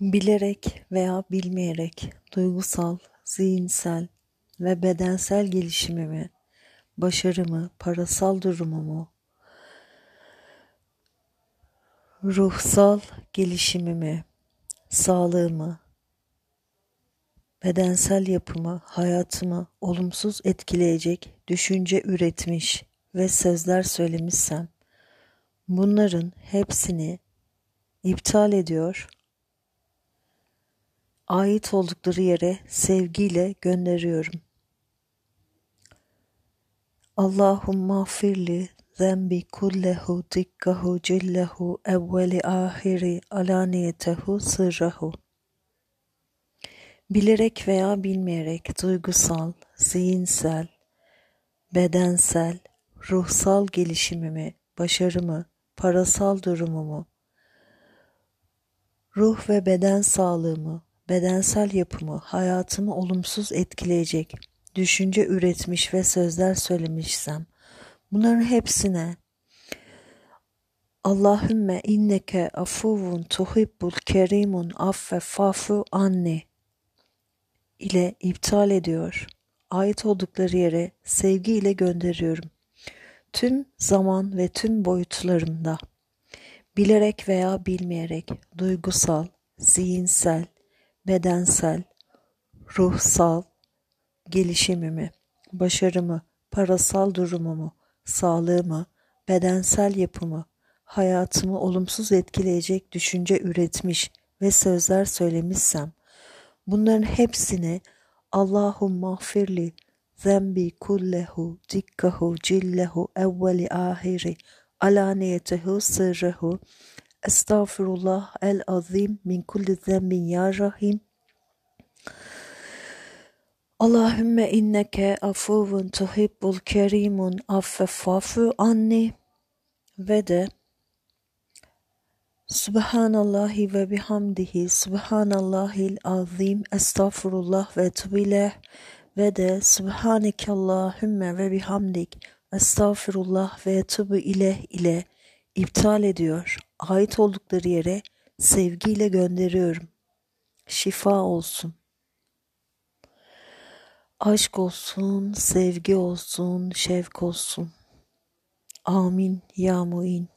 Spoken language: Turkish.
Bilerek veya bilmeyerek duygusal, zihinsel ve bedensel gelişimimi, başarımı, parasal durumumu, ruhsal gelişimimi, sağlığımı, bedensel yapımı, hayatımı olumsuz etkileyecek düşünce üretmiş ve sözler söylemişsem, bunların hepsini iptal ediyor ait oldukları yere sevgiyle gönderiyorum. Allahumma firli zembi kullehu dikkahu cillehu evveli ahiri alaniyetehu sırrahu. Bilerek veya bilmeyerek duygusal, zihinsel, bedensel, ruhsal gelişimimi, başarımı, parasal durumumu, ruh ve beden sağlığımı, bedensel yapımı, hayatımı olumsuz etkileyecek düşünce üretmiş ve sözler söylemişsem, bunların hepsine Allahümme inneke afuvun tuhibbul kerimun affe fafu anni ile iptal ediyor. Ait oldukları yere sevgiyle gönderiyorum. Tüm zaman ve tüm boyutlarımda bilerek veya bilmeyerek duygusal, zihinsel, bedensel, ruhsal gelişimimi, başarımı, parasal durumumu, sağlığımı, bedensel yapımı, hayatımı olumsuz etkileyecek düşünce üretmiş ve sözler söylemişsem, bunların hepsini Allahumma firli zembi kullehu dikkahu cillehu evveli ahiri alaniyetehu sırrehu Estağfirullah el azim min kulli zembin ya rahim. Allahümme inneke afuvun tuhibbul kerimun affefafu anni. Ve de Subhanallahi ve bihamdihi Subhanallahil azim Estağfurullah ve tübileh ve de Subhanekallahümme ve bihamdik Estağfirullah ve tübü ileh ile iptal ediyor ait oldukları yere sevgiyle gönderiyorum. Şifa olsun. Aşk olsun, sevgi olsun, şevk olsun. Amin ya muin.